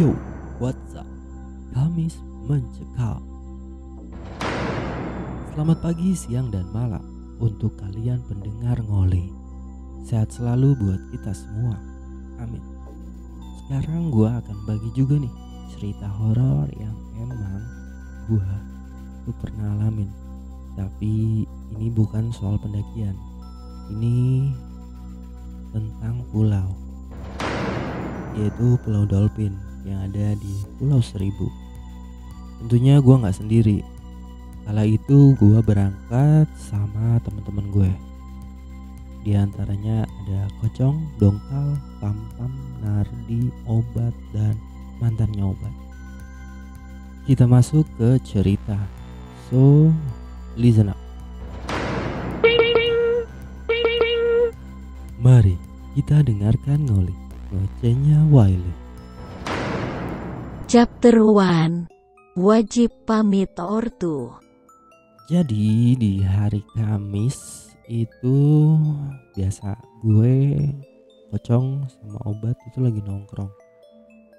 Yo, what's up? Kamis mencekal. Selamat pagi, siang, dan malam untuk kalian pendengar ngole. Sehat selalu buat kita semua. Amin. Sekarang gua akan bagi juga nih cerita horor yang emang gua tuh pernah alamin. Tapi ini bukan soal pendakian. Ini tentang pulau yaitu Pulau Dolphin yang ada di Pulau Seribu. Tentunya gue nggak sendiri. Kala itu gue berangkat sama teman-teman gue. Di antaranya ada Kocong, Dongkal, Pampam, Nardi, Obat, dan mantannya Obat. Kita masuk ke cerita. So, listen up. Mari kita dengarkan ngoli ngocehnya Wiley. Chapter 1 Wajib pamit ortu Jadi di hari Kamis itu biasa gue pocong sama obat itu lagi nongkrong.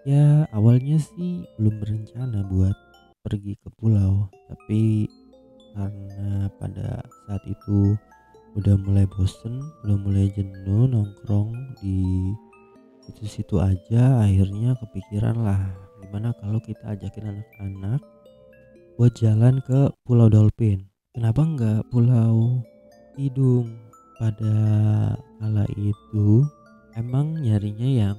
Ya awalnya sih belum berencana buat pergi ke pulau, tapi karena pada saat itu udah mulai bosen, udah mulai jenuh nongkrong di itu situ aja akhirnya kepikiran lah gimana kalau kita ajakin anak-anak buat jalan ke Pulau Dolphin? Kenapa nggak Pulau Tidung pada kala itu emang nyarinya yang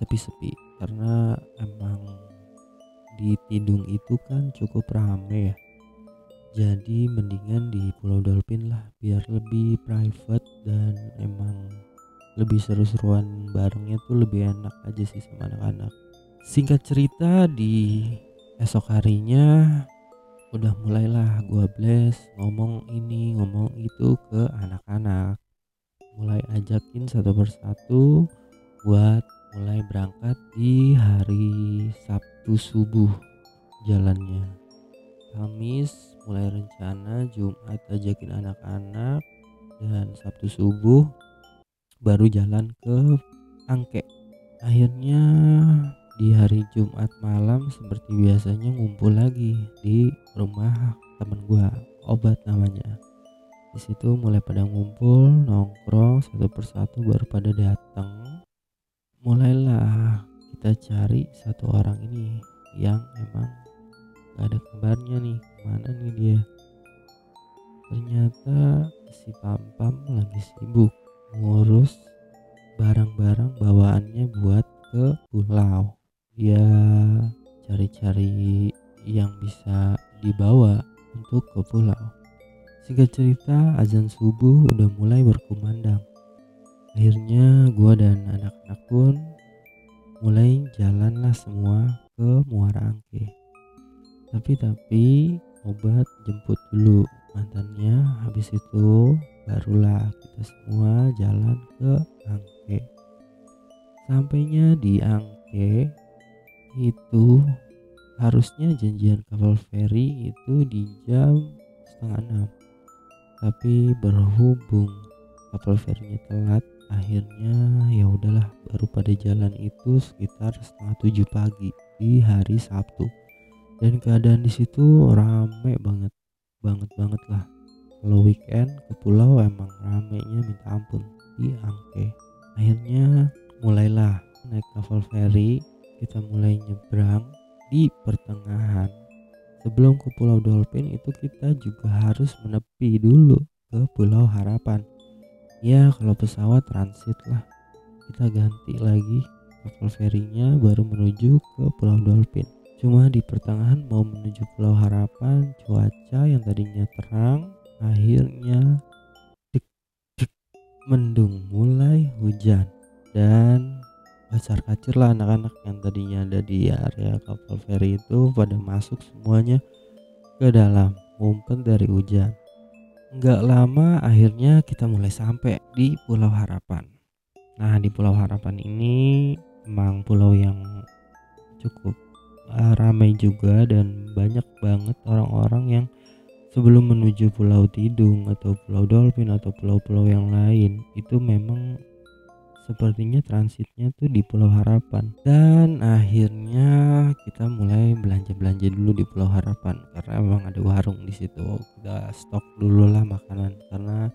sepi-sepi. Karena emang di Tidung itu kan cukup rame ya. Jadi mendingan di Pulau Dolphin lah biar lebih private dan emang lebih seru-seruan barengnya tuh lebih enak aja sih sama anak-anak singkat cerita di esok harinya udah mulailah gua bless ngomong ini ngomong itu ke anak-anak mulai ajakin satu persatu buat mulai berangkat di hari Sabtu subuh jalannya Kamis mulai rencana Jumat ajakin anak-anak dan Sabtu subuh baru jalan ke Angke. Akhirnya di hari Jumat malam seperti biasanya ngumpul lagi di rumah temen gua, obat namanya. Di situ mulai pada ngumpul, nongkrong satu persatu baru pada datang. Mulailah kita cari satu orang ini yang emang gak ada kabarnya nih ke mana nih dia. Ternyata si Pam Pam lagi sibuk ngurus barang-barang bawaannya buat ke pulau dia cari-cari yang bisa dibawa untuk ke pulau. Singkat cerita azan subuh udah mulai berkumandang. Akhirnya gua dan anak-anak pun mulai jalanlah semua ke Muara Angke. Tapi tapi obat jemput dulu mantannya. Habis itu barulah kita semua jalan ke Angke. Sampainya di Angke itu harusnya janjian kapal feri itu di jam setengah enam. Tapi berhubung kapal ferinya telat akhirnya ya udahlah baru pada jalan itu sekitar setengah tujuh pagi di hari Sabtu. Dan keadaan di situ rame banget banget banget lah. Kalau weekend ke pulau emang ramenya minta ampun di Angke. Akhirnya mulailah naik kapal feri kita mulai nyebrang di pertengahan. Sebelum ke pulau Dolphin itu kita juga harus menepi dulu ke pulau Harapan. Ya kalau pesawat transit lah. Kita ganti lagi kapal ferinya baru menuju ke pulau Dolphin. Cuma di pertengahan mau menuju Pulau Harapan, cuaca yang tadinya terang akhirnya mendung lah anak-anak yang tadinya ada di area kapal feri itu pada masuk semuanya ke dalam ngumpet dari hujan. Nggak lama akhirnya kita mulai sampai di Pulau Harapan. Nah di Pulau Harapan ini emang pulau yang cukup uh, ramai juga dan banyak banget orang-orang yang sebelum menuju Pulau Tidung atau Pulau Dolphin atau pulau-pulau yang lain itu memang sepertinya transitnya tuh di Pulau Harapan. Dan akhirnya kita mulai belanja-belanja dulu di Pulau Harapan karena emang ada warung di situ. Kita stok dulu lah makanan karena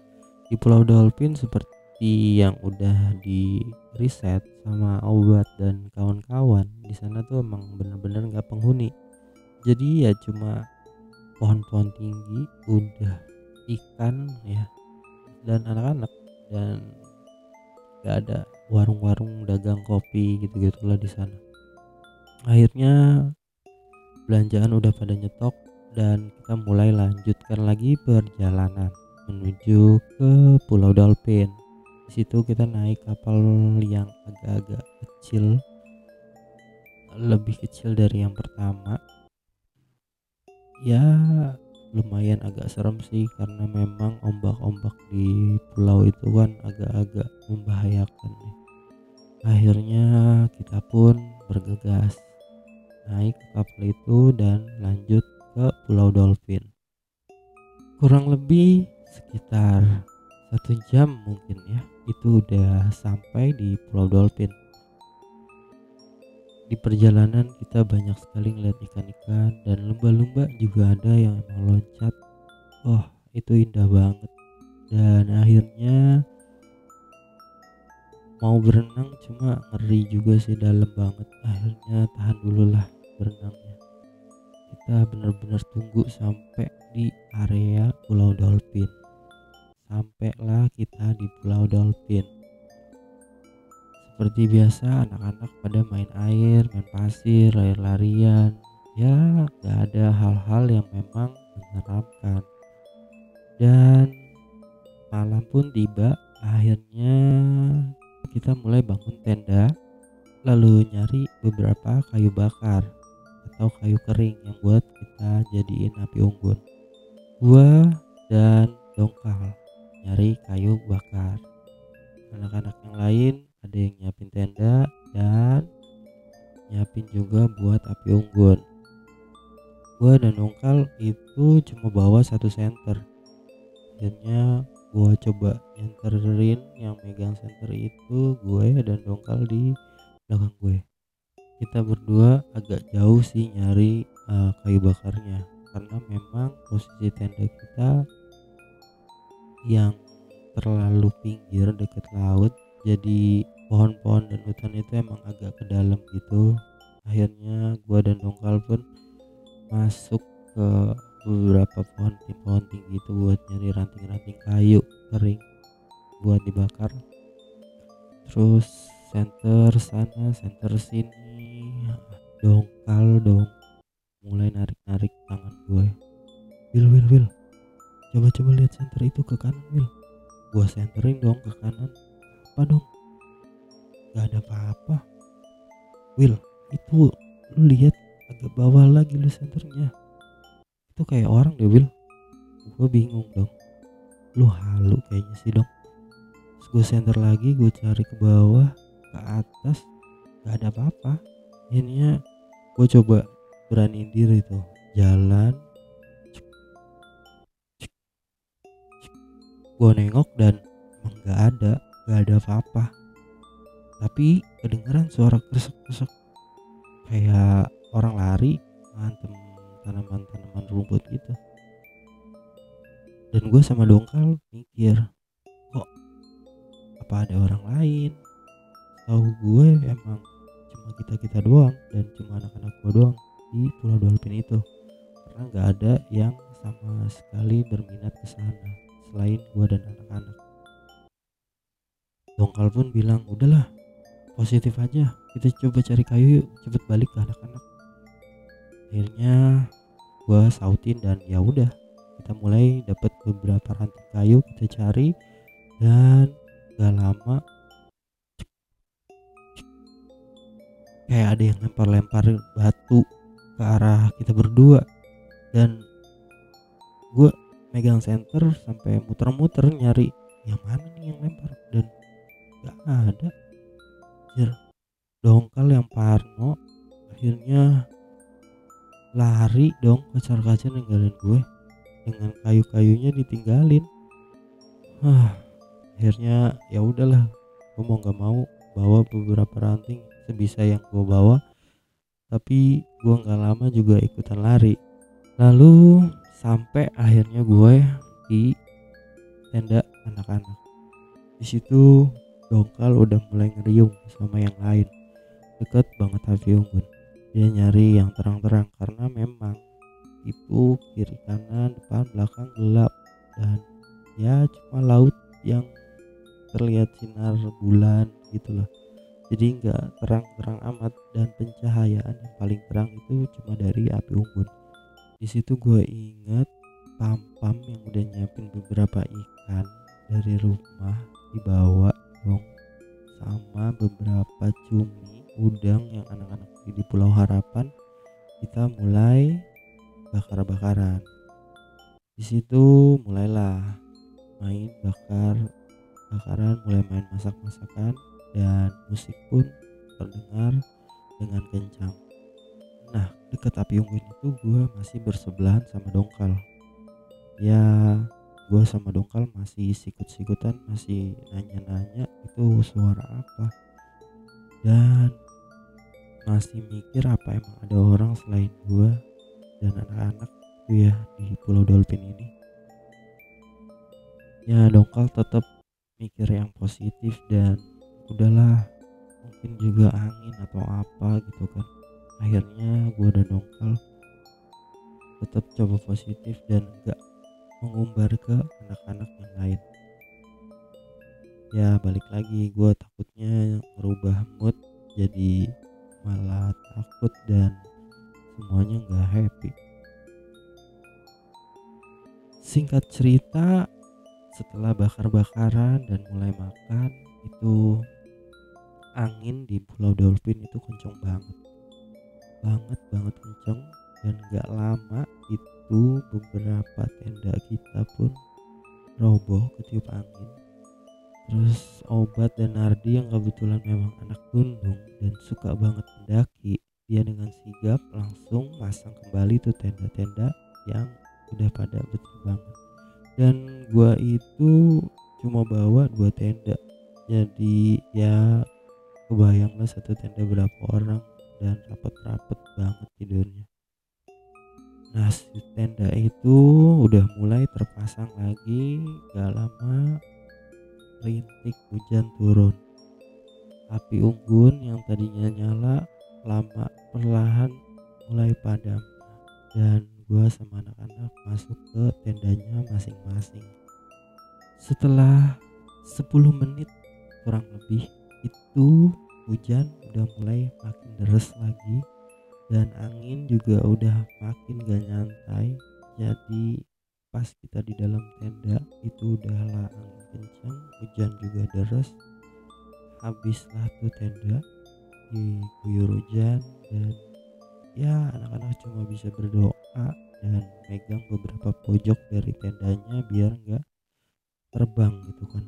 di Pulau Dolphin seperti yang udah di riset sama obat dan kawan-kawan di sana tuh emang bener-bener nggak penghuni. Jadi ya cuma pohon-pohon tinggi udah ikan ya dan anak-anak. Dan gak ada warung-warung dagang kopi gitu gitulah di sana. Akhirnya belanjaan udah pada nyetok dan kita mulai lanjutkan lagi perjalanan menuju ke Pulau Dolphin. Di situ kita naik kapal yang agak-agak kecil lebih kecil dari yang pertama. Ya lumayan agak serem sih karena memang ombak-ombak di pulau itu kan agak-agak membahayakan. Akhirnya kita pun bergegas naik ke kapal itu dan lanjut ke Pulau Dolphin. Kurang lebih sekitar satu jam mungkin ya itu udah sampai di Pulau Dolphin di perjalanan kita banyak sekali ngeliat ikan-ikan dan lumba-lumba juga ada yang emang loncat. Oh itu indah banget. Dan akhirnya mau berenang cuma ngeri juga sih dalam banget. Akhirnya tahan dulu lah berenangnya. Kita benar-benar tunggu sampai di area Pulau Dolphin. Sampailah kita di Pulau Dolphin seperti biasa anak-anak pada main air, main pasir, lari-larian. Ya gak ada hal-hal yang memang menyeramkan. Dan malam pun tiba, akhirnya kita mulai bangun tenda, lalu nyari beberapa kayu bakar atau kayu kering yang buat kita jadiin api unggun. Gua dan dongkal nyari kayu bakar. Anak-anak yang lain ada yang nyiapin tenda dan nyiapin juga buat api unggun. Gua dan Ongkal itu cuma bawa satu senter. Akhirnya gua coba nyenterin yang megang senter itu gue dan Dongkal di belakang gue. Kita berdua agak jauh sih nyari uh, kayu bakarnya karena memang posisi tenda kita yang terlalu pinggir dekat laut jadi pohon-pohon dan hutan itu emang agak ke dalam gitu. Akhirnya gua dan dongkal pun masuk ke beberapa pohon pohon tinggi itu buat nyari ranting-ranting kayu kering buat dibakar. Terus center sana center sini dongkal dong. Mulai narik-narik tangan gue Will Will Will coba coba lihat center itu ke kanan Will gua centering dong ke kanan. Apa dong gak ada apa-apa. Will itu lu lihat agak bawah lagi lu senternya. Itu kayak orang deh Will. Gue bingung dong. Lu halu kayaknya sih dong. Gue center lagi gue cari ke bawah ke atas. Gak ada apa-apa. Akhirnya gue coba beraniin diri tuh. Jalan. Gue nengok dan emang gak ada. Gak ada apa-apa tapi kedengeran suara kresek-kresek kayak orang lari ngantem tanaman-tanaman rumput gitu. Dan gue sama dongkal mikir kok apa ada orang lain? Tahu gue emang cuma kita kita doang dan cuma anak-anak gue doang di Pulau Dolphin itu. Karena nggak ada yang sama sekali berminat ke sana selain gue dan anak-anak. Dongkal pun bilang udahlah positif aja. Kita coba cari kayu yuk. Cepet balik ke anak-anak. Akhirnya gue sautin dan ya udah. Kita mulai dapat beberapa ranting kayu kita cari dan gak lama kayak ada yang lempar-lempar batu ke arah kita berdua. Dan gue megang center sampai muter-muter nyari yang mana nih yang lempar. Dan gak ada anjir. Dongkal yang Parno akhirnya lari dong kacar-kacar ninggalin gue. Dengan kayu-kayunya ditinggalin. Ah akhirnya ya udahlah. Gue mau nggak mau bawa beberapa ranting sebisa yang gue bawa. Tapi gue nggak lama juga ikutan lari. Lalu sampai akhirnya gue di tenda anak-anak. Di situ dongkal udah mulai ngeriung sama yang lain. Deket banget api unggun dia nyari yang terang-terang karena memang itu kiri kanan depan belakang gelap. Dan ya cuma laut yang terlihat sinar bulan gitu loh. Jadi nggak terang-terang amat dan pencahayaan yang paling terang itu cuma dari api unggun di situ gue ingat pam-pam yang udah nyiapin beberapa ikan dari rumah dibawa dong sama beberapa cumi udang yang anak-anak di Pulau Harapan kita mulai bakar-bakaran. Di situ mulailah main bakar bakaran mulai main masak-masakan dan musik pun terdengar dengan kencang. Nah dekat api unggun itu gue masih bersebelahan sama dongkal. Ya gue sama dongkal masih sikut-sikutan masih nanya-nanya itu suara apa. Dan masih mikir apa emang ada orang selain gue dan anak-anak itu ya di Pulau Dolphin ini. Ya dongkal tetap mikir yang positif dan udahlah mungkin juga angin atau apa gitu kan. Akhirnya gue dan dongkal tetap coba positif dan gak mengumbar ke anak-anak yang lain. Ya balik lagi gue takutnya merubah mood jadi jadi ya kebayang lah satu tenda berapa orang dan rapet-rapet banget tidurnya. Nah si tenda itu udah mulai terpasang lagi gak lama rintik hujan turun. Api unggun yang tadinya nyala lama perlahan mulai padam. Dan gua sama anak-anak masuk ke tendanya masing-masing. Setelah 10 menit kurang lebih itu hujan udah mulai makin deras lagi dan angin juga udah makin gak nyantai. Jadi pas kita di dalam tenda itu udahlah angin kencang hujan juga deras. Habislah tuh tenda diguyur hujan dan ya anak-anak cuma bisa berdoa dan megang beberapa pojok dari tendanya biar nggak terbang gitu kan.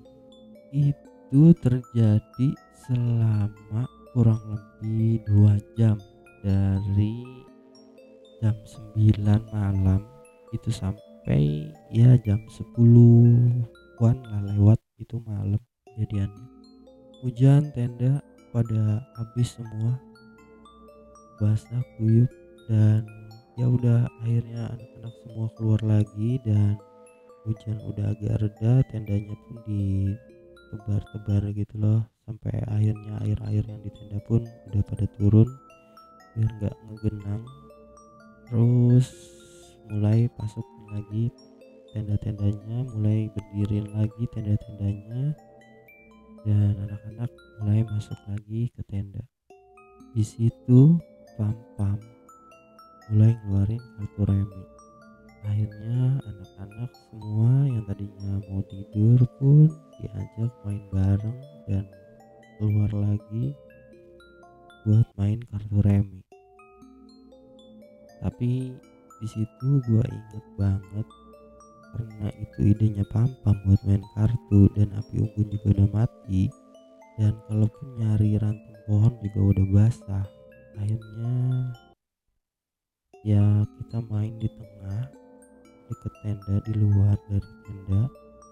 Itu terjadi selama kurang lebih dua jam. Dari jam 9 malam itu sampai ya jam 10-an lah lewat itu malam kejadiannya. Hujan tenda pada habis semua. Basah kuyup dan ya udah akhirnya anak-anak semua keluar lagi dan hujan udah agak reda tendanya pun ditebar-tebar gitu loh sampai akhirnya air-air yang di tenda pun udah pada turun biar nggak ngegenang. Terus mulai pasukin lagi tenda-tendanya mulai berdiri lagi tenda-tendanya dan anak-anak mulai masuk lagi ke tenda. Di situ pam-pam mulai ngeluarin kartu remi akhirnya anak-anak semua yang tadinya mau tidur pun diajak main bareng dan keluar lagi buat main kartu remi. Tapi di situ gua inget banget karena itu idenya Pampam buat main kartu dan api unggun juga udah mati. Dan kalaupun nyari ranting pohon juga udah basah. Akhirnya ya kita main di tengah deket tenda di luar dari tenda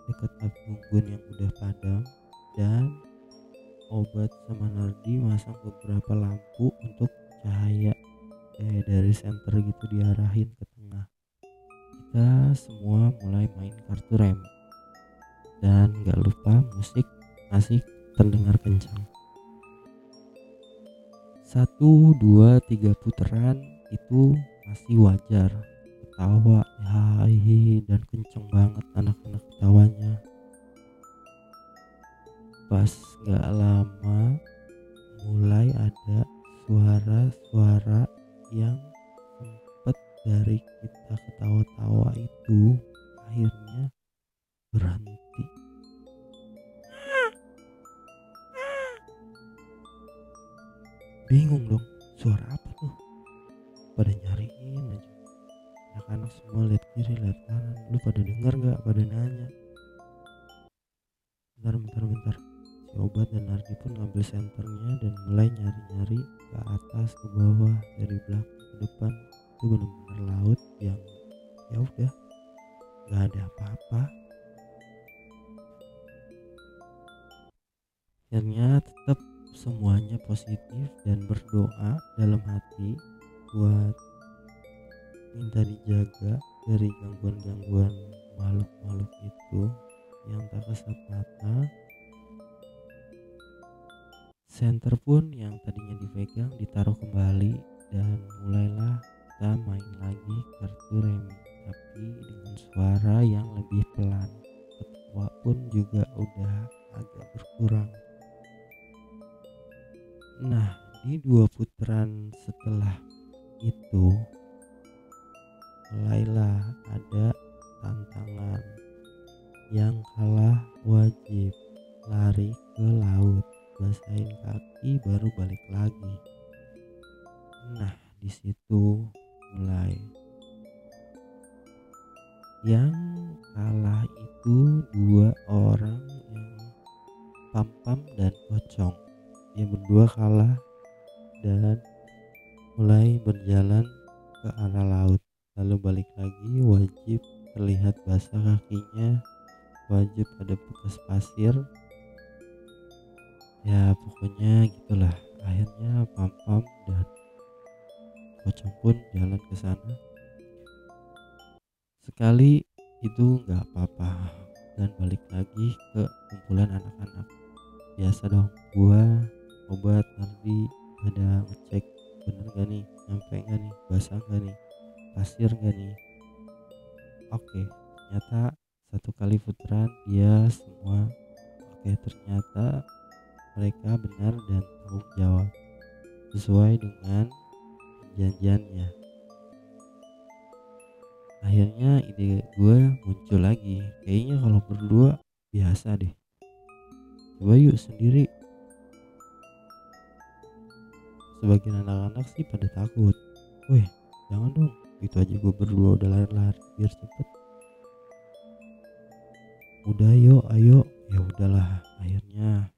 deket api unggun yang udah padam dan Obat sama Nardi masang beberapa lampu untuk cahaya kayak dari center gitu diarahin ke tengah. Kita semua mulai main kartu rem dan gak lupa musik masih terdengar kencang. Satu, dua, tiga putaran itu masih wajar ketawa hai dan kenceng banget anak-anak ketawanya. Pas gak lama mulai ada suara-suara nggak ada apa-apa. Akhirnya tetap semuanya positif dan berdoa dalam hati buat minta dijaga dari gangguan-gangguan makhluk-makhluk itu yang tak kasat mata center pun yang tadinya dipegang ditaruh kembali dan mulailah kita main lagi kartu remi tapi dengan suara yang lebih pelan ketawa pun juga udah agak berkurang. Nah di dua putaran setelah itu mulailah ada sekali itu nggak apa-apa. Dan balik lagi ke kumpulan anak-anak. Biasa dong gua obat nanti ada ngecek bener gak nih? Nyampe gak nih? Basah gak nih? Pasir gak nih? Oke ternyata satu kali putaran dia semua. Oke ternyata mereka benar dan tanggung jawab. Sesuai dengan perjanjiannya akhirnya ide gue muncul lagi. Kayaknya kalau berdua biasa deh. Coba yuk sendiri. Sebagian anak-anak sih pada takut. Weh jangan dong. Itu aja gue berdua udah lari-lari biar cepet. Udah yuk ayo. Ya udahlah akhirnya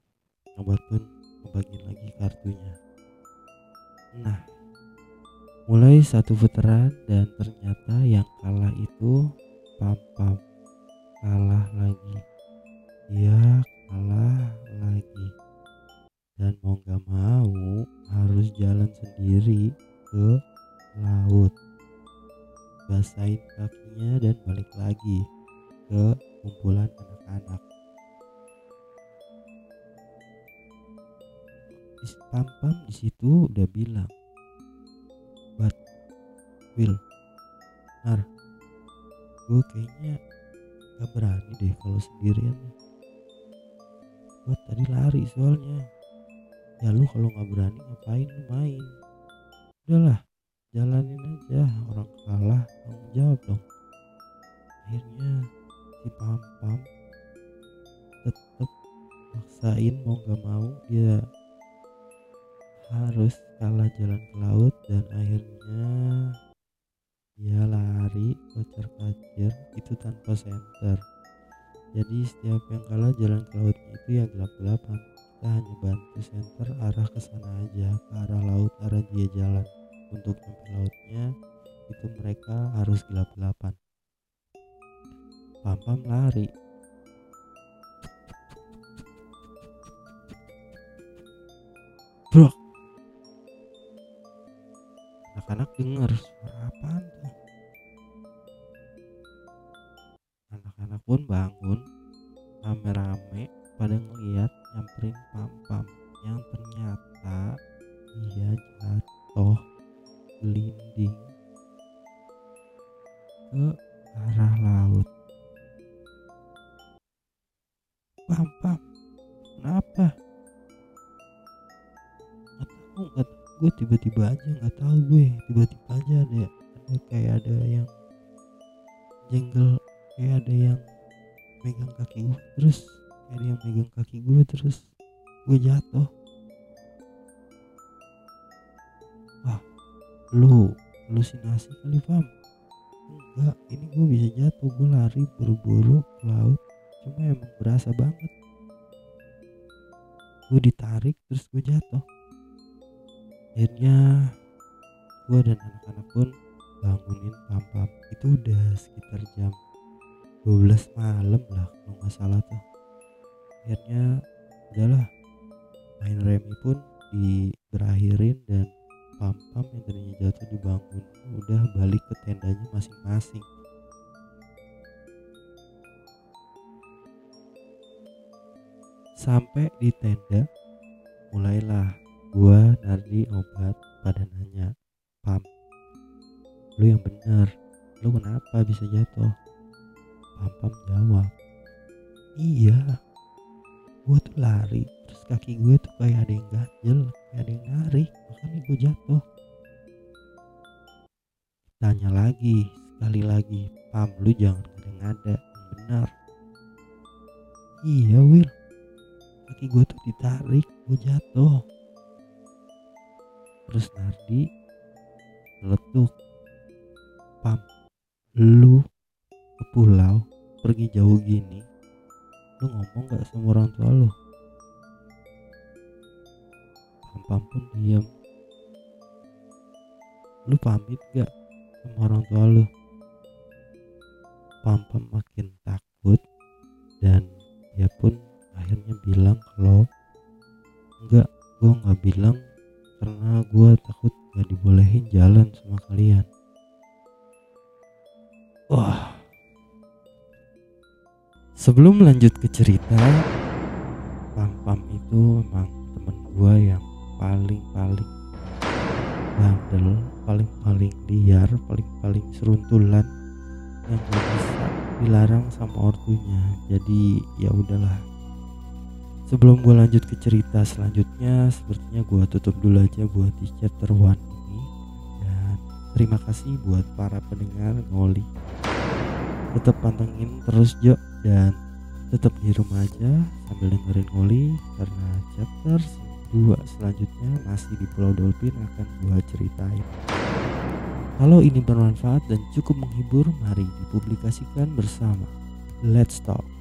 obat pun ngebagiin lagi kartunya. Nah mulai satu putaran dan ternyata yang kalah itu pam pam. Kalah lagi. Dia kalah lagi. Dan mau gak mau harus jalan sendiri ke laut. Basahin kakinya dan balik lagi ke kumpulan anak-anak. Pam pam di situ udah bilang Will. Nar gue kayaknya gak berani deh kalau sendirian. Gue tadi lari soalnya. Ya lu kalau nggak berani ngapain lu main? Udahlah jalanin aja. Orang kalah tanggung jawab dong. Akhirnya si pam pam tetep maksain mau gak mau dia harus kalah jalan ke laut dan akhirnya dia lari kocar kacir itu tanpa senter jadi setiap yang kalah jalan ke lautnya itu ya gelap-gelapan. Kita hanya bantu senter arah ke sana aja ke arah laut arah dia jalan. Untuk sampai lautnya itu mereka harus gelap-gelapan. Pam pam lari anak-anak dengar suara apaan tuh? Anak-anak pun bangun rame-rame pada gue tiba-tiba aja nggak tahu gue tiba-tiba aja ada ada kayak ada yang jengkel kayak ada yang megang kaki gue terus kayak ada yang megang kaki gue terus gue jatuh. Wah lu halusinasi kali pam enggak ini gue bisa jatuh gue lari buru-buru ke laut. Cuma emang berasa banget. Gue ditarik terus gue jatuh akhirnya gue dan anak-anak pun bangunin pam-pam itu udah sekitar jam 12 malam lah kalau nggak salah tuh. Akhirnya udahlah. Main remi pun diberakhirin dan pam-pam yang tadinya jatuh dibangun. Udah balik ke tendanya masing-masing. Sampai di tenda mulailah gua Nardi obat pada nanya pam lu yang bener lu kenapa bisa jatuh? Pam pam jawab iya gua tuh lari terus kaki gue tuh kayak ada yang ganjel kayak ada yang narik makanya gue jatuh. Tanya lagi sekali lagi pam lu jangan ngada-ngada yang benar. Iya Will kaki gue tuh ditarik gue jatuh terus Nardi letuk pam lu ke pulau pergi jauh gini lu ngomong gak sama orang tua lu? Pam pun diam lu pamit gak sama orang tua lu? Pam pam makin takut dan dia pun akhirnya bilang kalau enggak gue nggak bilang karena gue takut gak dibolehin jalan sama kalian. Wah. Sebelum lanjut ke cerita pam pam itu emang temen gue yang paling paling bandel paling paling liar paling paling seruntulan yang gak bisa dilarang sama ortunya. Jadi ya udahlah sebelum gue lanjut ke cerita selanjutnya sepertinya gue tutup dulu aja buat di chapter one ini. Dan terima kasih buat para pendengar ngoli. Tetap pantengin terus Jo dan tetap di rumah aja sambil dengerin ngoli karena chapter 2 selanjutnya masih di Pulau Dolphin akan gue ceritain. Kalau ini bermanfaat dan cukup menghibur mari dipublikasikan bersama. Let's talk